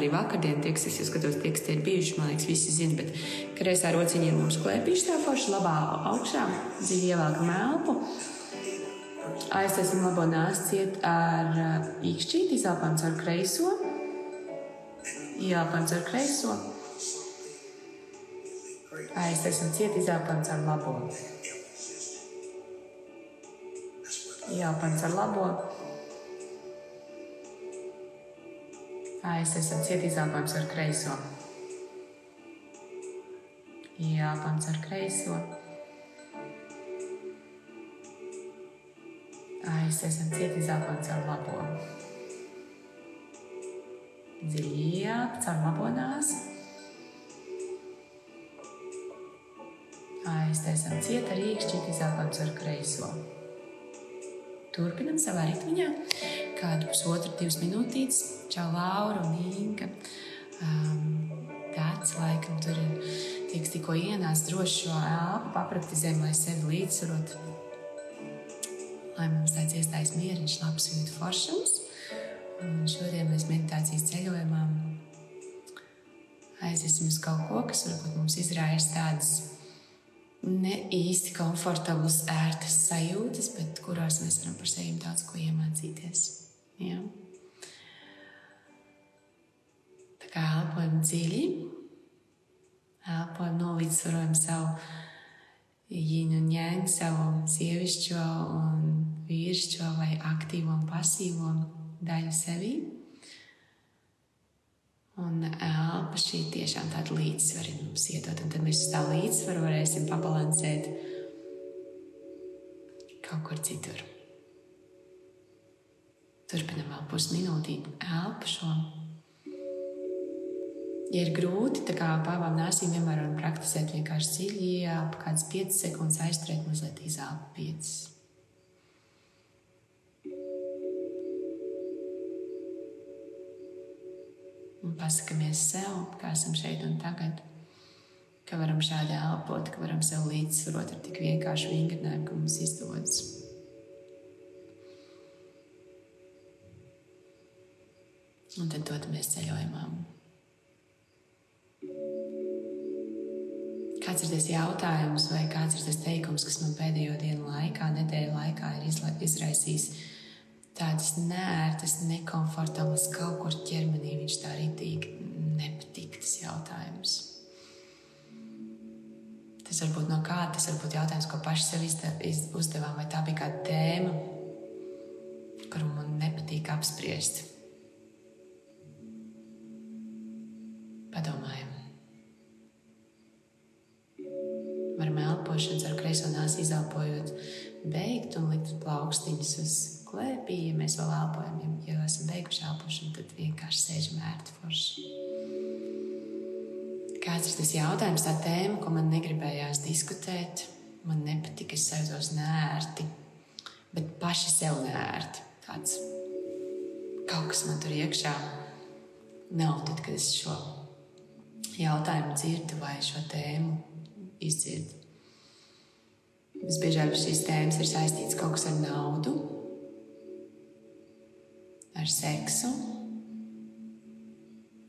arī vakardien, tie, kas es skatos, tie, kas tie ir bijuši, man liekas, visi zina, bet kreisā rociņa ir mums klēpīša tā forša, labā augšā, dziļi ievelkam elpu. Aiztaisam labo nāsi ciet ar īkšķīti, izelpam caur kreiso. Ieelpam caur kreiso. Aiztaisam ciet, izelpam caur labo. Ieelpam caur labo. Aiztaisam ciet, izelpam caur kreiso. Ieelpam caur kreiso. Aiztaisam ciet, izelpam caur labo. Ieelp caur labo nāsi. Aiztaisam ciet ar īkšķi, izelpam caur kreiso. Turpinam savā ritmiņā. Kādu pusotru, divas minūtītes. Čau, Laura un Inga. Um, tāds laikam tur ir tiks tikko ienācis droši šo elpu, papraktizējam, lai sevi līdzsvarotu lai mums tāds iestājas mieriņš, labs jūtas foršums. Un šodien mēs meditācijas ceļojumā aiziesim uz kaut ko, kas varbūt mums izraisa tādas ne īsti komfortablas, ērtas sajūtas, bet kurās mēs varam par sevi daudz ko iemācīties. Ja? Tā kā elpojam dziļi, elpojam, nolīdzsvarojam savu yin un yang, savu sievišķo un vīrišķo vai aktīvo un pasīvo daļu sevī. Un elpa šī tiešām tāda līdzsvara mums iedod, un tad mēs uz tā līdzsvaru varēsim pabalansēt kaut kur citur. Turpinam vēl pusminūtīti elpu šo. Ja ir grūti, tā kā pāvām nāsīm vienmēr varam praktizēt vienkārši dziļi ieelpu, kādas 5 sekundes aizturēt, mazliet izelpu 5. Un pasakāmies sev, kā esam šeit un tagad, ka varam šādi elpot, ka varam sev līdzsvarot ar tik vienkāršu vingrinājumu, ka mums izdodas. Un tad dodamies ceļojumā. Kāds ir tas jautājums, vai kāds ir tas teikums, kas man pēdējo dienu laikā, nedēļu laikā ir izraisījis tādas nērtas, nekomfortablas kaut kur ķermenī. Viņš tā rītīgi nepatīk tas jautājums. Tas var būt no kāda, tas var būt jautājums, ko paši sev uzdevām, vai tā bija kāda tēma, kuru man nepatīk apspriest. Elpošanas ar kreiso nāsi izelpojot, beigt un likt plaukstiņus uz klēpī, ja mēs vēl elpojam. Ja, ja esam beiguši elpošanu, tad vienkārši sēžam ērti forši. Kāds ir tas jautājums, tā tēma, ko man negribējās diskutēt? Man nepatika, es sajūtos nērti, bet paši sev nērti. Tāds kaut kas man tur iekšā nav, tad, kad es šo jautājumu dzirdu vai šo tēmu izdzirdu. Visbiežāk šīs tēmas ir saistītas kaut kas ar naudu, ar seksu,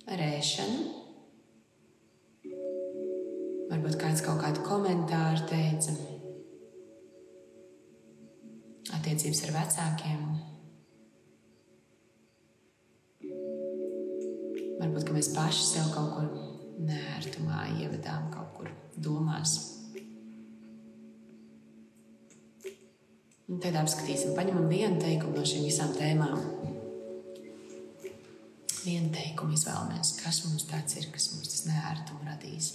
ar ēšanu. Varbūt kāds kaut kādu komentāru teica. Attiecības ar vecākiem. Varbūt mēs paši sev kaut kur nērtumā ievedām, kaut kur domās. Un tad apskatīsim, paņemam vienu teikumu no šīm visām tēmām vienu teikumu izvēlamies, kas mums tāds ir, kas mums tas neērtumu radīs.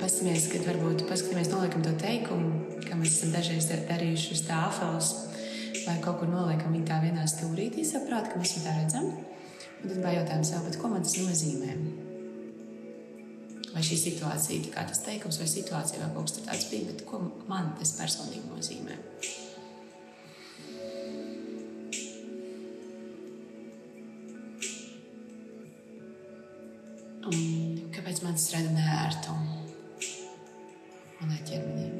Paskatīsimies, kad varbūt paskatīsimies, noliekam to teikumu, kā mēs esam dažreiz darījuši uz tāfeles, vai kaut kur noliekam viņu tā vienā stūrītī, saprāt, ka mēs viņu tā redzam. Un tad pajautājam sev, ko man tas nozīmē? vai šī situācija, kā tas teikums, vai situācija, vai kaut kas tāds bija, bet ko man tas personīgi nozīmē. Un kāpēc man tas rada nērtumu manai ķermenim?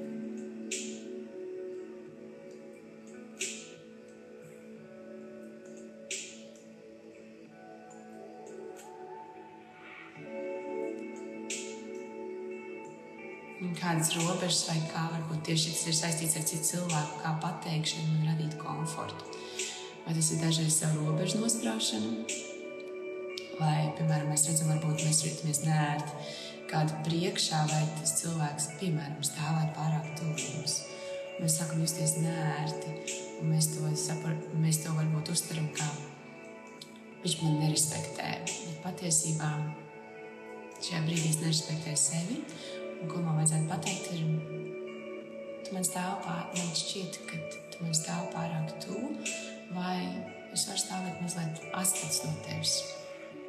kādas robežas vai kā varbūt tieši tas ir saistīts ar citu cilvēku, kā pateikšanu un radīt komfortu. Vai tas ir dažreiz savu robežu nostrāšana, vai, piemēram, mēs redzam, varbūt mēs jūtamies nērti kādu priekšā, vai tas cilvēks, piemēram, stāvēt pārāk tuvu mums. Mēs sākam justies nērti, un mēs to, sapar, mēs to varbūt uztveram kā viņš man nerespektē. Bet patiesībā šajā brīdī es nerespektēju sevi Un ko man vajadzētu pateikt, ir, tu man stāv pārāk, man šķiet, ka tu man stāv pārāk tuvu, vai es varu stāvēt mazliet atskats no tevis.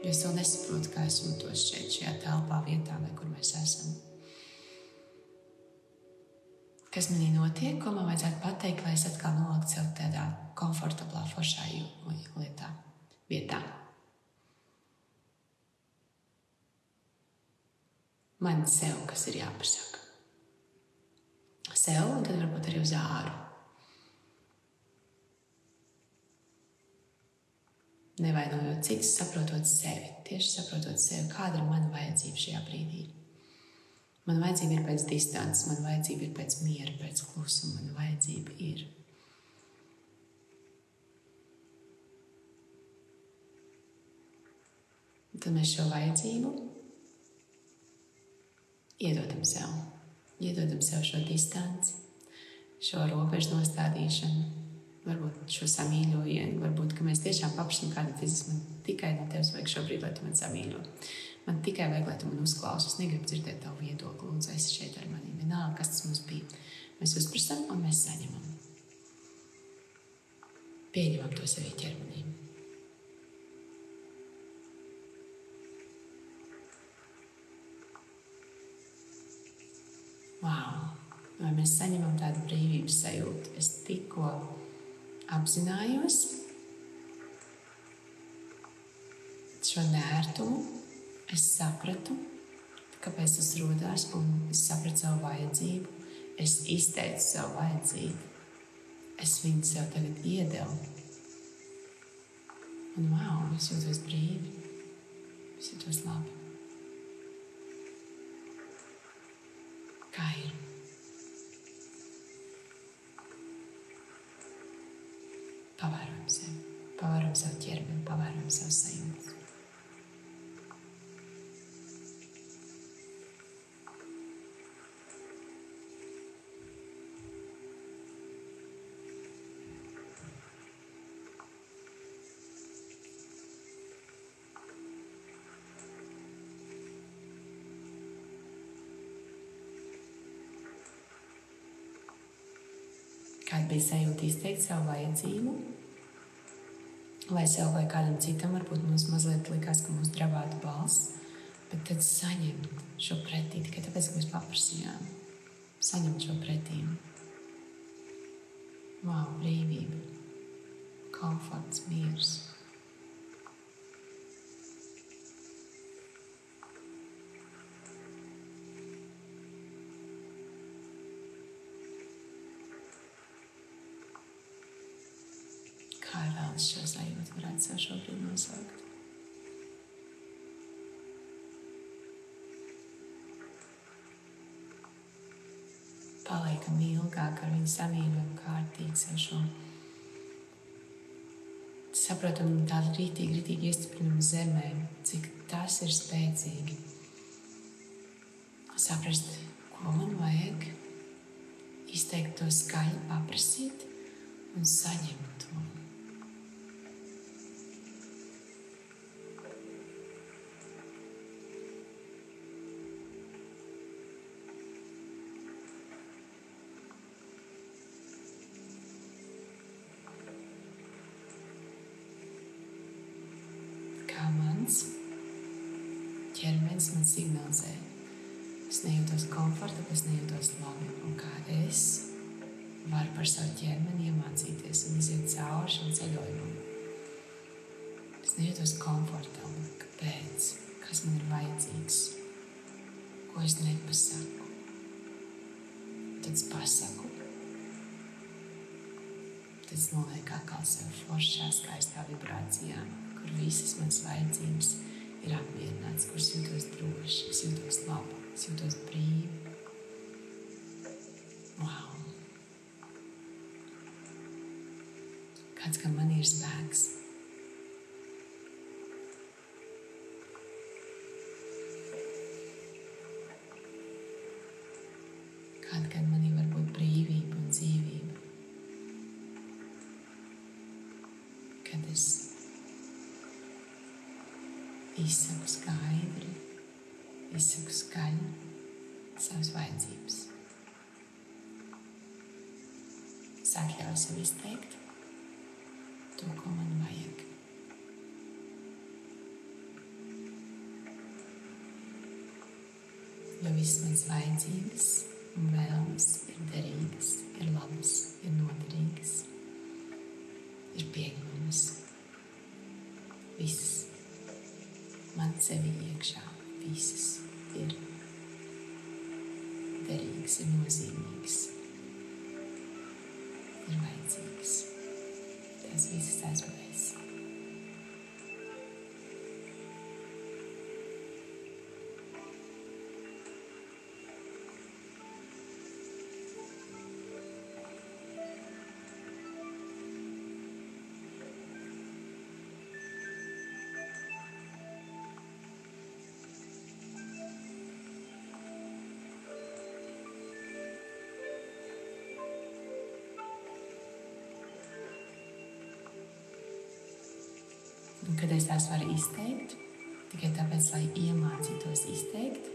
Jo es vēl nesaprotu, kā es jūtos šeit, šajā telpā, vietā, Kas manī notiek, ko man vajadzētu pateikt, lai es atkal noliktu sev tādā komfortablā, foršā lietā, vietā. man sev, kas ir jāpasaka. Sev, un tad varbūt arī uz āru. Nevainojot citus, saprotot sevi, tieši saprotot sevi, kāda ir mana vajadzība šajā brīdī. Man vajadzība ir pēc distances, man vajadzība ir pēc miera, pēc klusuma, man vajadzība ir. Tad mēs šo vajadzību iedodam sev, iedodam sev šo distanci, šo robežu nostādīšanu, varbūt šo samīļojienu, varbūt mēs tiešām paprasām kādam fiziski, man tikai no tevis vajag šobrīd, lai tu man samīļo. Man tikai vajag, lai tu man uzklausies. Es negribu dzirdēt tavu viedokli, lūdzu, esi šeit ar mani. Vienalga, kas tas mums bija. Mēs uzprasām un mēs saņemam. Pieņemam to sevī ķermenī. wow, vai mēs saņemam tādu brīvības sajūtu. Es tikko apzinājos šo nērtumu, es sapratu, kāpēc tas radās, un es sapratu savu vajadzību. Es izteicu savu vajadzību. Es viņu sev tagad iedevu. Un wow, es jūtos brīvi. Es jūtos labi. kā ir. Pavērojam sevi, pavērojam savu ķermeni, pavērojam savu sajūtu. Bija sajūta izteikt savu vajadzību? Vai sev vai kādam citam varbūt mums mazliet likās, ka mums drabāta balss, bet tad saņemt šo pretī tikai tāpēc, ka mēs paprasījām. Saņemt šo pretī. Wow, brīvība, komforts, miers. Es šo sajūtu varētu sev šobrīd nosaukt. Paliekam ilgāk ar viņu samīļot kārtīgi sev šo. Saprotam tādu rītīgi, rītīgi iestiprinam zemē, cik tas ir spēcīgi. Saprast, ko man vajag, izteikt to skaļi, paprasīt un saņemt to. Signalizē, es nejūtos komfortabli, es nejūtos labi. Un kā es varu par savu ķermeni iemācīties un iziet cauri šim ceļojumam. Es nejūtos komfortabli. Kāpēc? Kas man ir vajadzīgs? Ko es nepasaku? Tad es pasaku. Tad es nolieku atkal sev foršā, skaistā vibrācijā, kur visas manas vajadzības ir apmierināts, kur es jūtos droši, es jūtos labi, es jūtos brīvi. Wow! Kāds kā man ir spēks. Kāda gan manī var būt brīvība un dzīvība. Kad es izsaku skaidri, izsaku skaļi savas vajadzības. Es atļauju sev izteikt to, ko man vajag. Jo visas manas vajadzības un vēlmes ir derīgas, ir labas, ir noderīgas, ir pieņemamas. Visas man sevi iekšā, visas ir derīgas, ir nozīmīgas, ir vajadzīgas. Tas viss esmu es. Kad es tās varu izteikt, tikai tāpēc, lai iemācītos izteikt,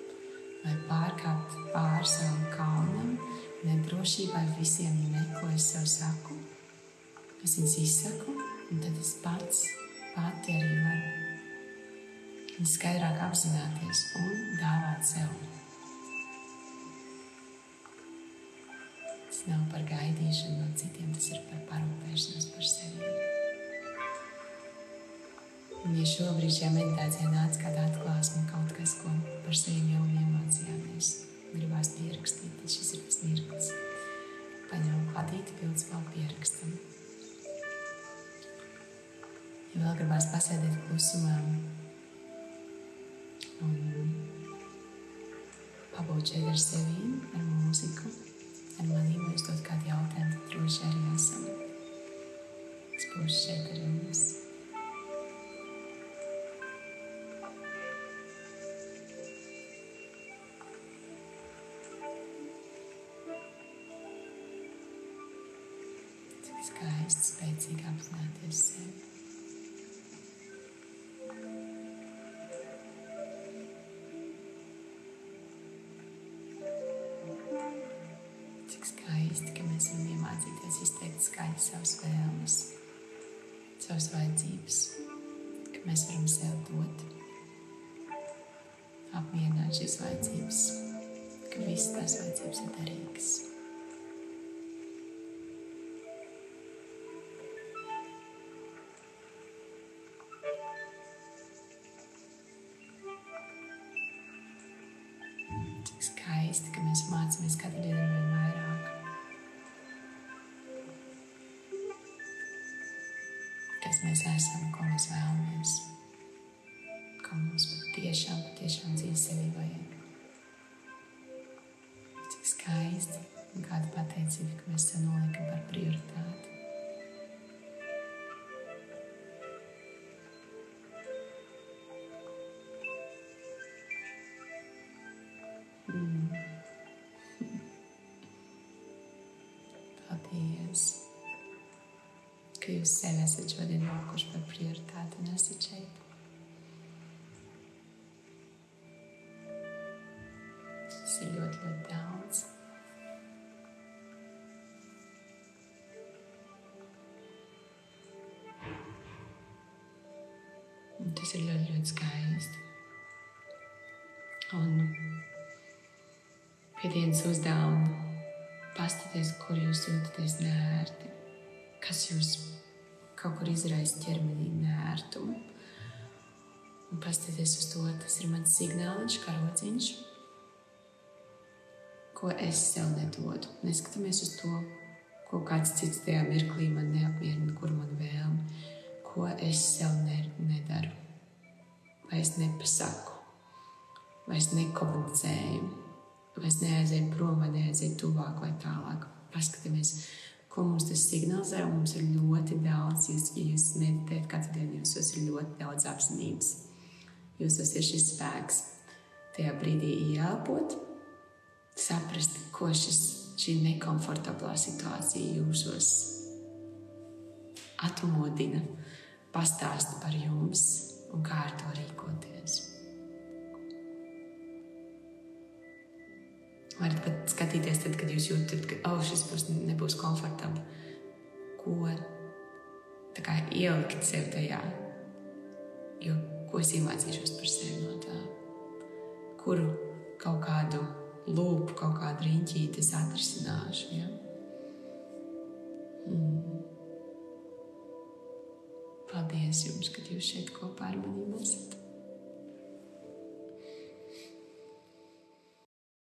lai pārkāptu pāri savam kaunam, nedrošībai, visiem ne, ko es sev saku. Es viņus izsaku, un tad es pats pati arī varu skaidrāk apzināties un dāvāt sev. Tas nav par gaidīšanu no citiem, tas ir par parūpēšanos par sevi. Un, ja šobrīd šajā meditācijā nāca kāda atklāsme, kaut kas, ko par sevi jau iemācījāmies, gribās pierakstīt, tad šis ir tas mirklis. Paņem padīti, pildspēl pierakstam. Ja vēl gribās pasēdēt klusumā un pabūt šeit ar sevi, ar mūziku, ar manīm, vai uzdot kādu jautājumu, droši arī esam. Es būšu šeit ar jums. Izteikt skaļi savas vēlmes, savas vajadzības, ka mēs varam sev dot, apmierināt šīs vajadzības, ka visas tās vajadzības ir derīgas. skaisti, ka mēs mācāmies katru dienu Kas mēs esam, ko mēs vēlamies, ko mums patiešām, patiešām dzīve sevi vajag. Cik skaisti un kāda pateicība, ka mēs to nolikam par prioritāti. Paldies, ka jūs sevi esat šodien nolikuši par prioritāti un esat šeit. Tas ir ļoti, ļoti daudz. Un tas ir ļoti, ļoti skaisti. Un Piedienas uzdevumu paskatīties, kur jūs jūtaties nērti, kas jūs kaut kur izraisa ķermenī nērtumu. Un paskatīties uz to, tas ir mans signāliņš, karociņš, ko es sev nedodu. Neskatāmies uz to, ko kāds cits tajā mirklī man neapmierina, kur man vēlme, ko es sev ne, nedaru, vai es nepasaku, vai es nekomunicēju, vai es neaizēju prom, vai neaizēju tuvāk vai tālāk. Paskatāmies, ko mums tas signalizē. Mums ir ļoti daudz, ja jūs meditējat katru dienu, jūs ir ļoti daudz apziņas. Jūs esat šis spēks. Tajā brīdī ieelpot, saprast, ko šis, šī nekomfortablā situācija jūsos atmodina, pastāst par jums un kā ar to rīkoties. Varat pat skatīties, tad, kad jūs jūtat, ka oh, šis būs, nebūs komfortabli. Ko kā, ielikt sev tajā? Jo, ko es iemācīšos par sevi no tā? Kuru kaut kādu lūpu, kaut kādu riņķīti es atrisināšu? Ja? Mm. Paldies jums, ka jūs šeit kopā ar maniem esat.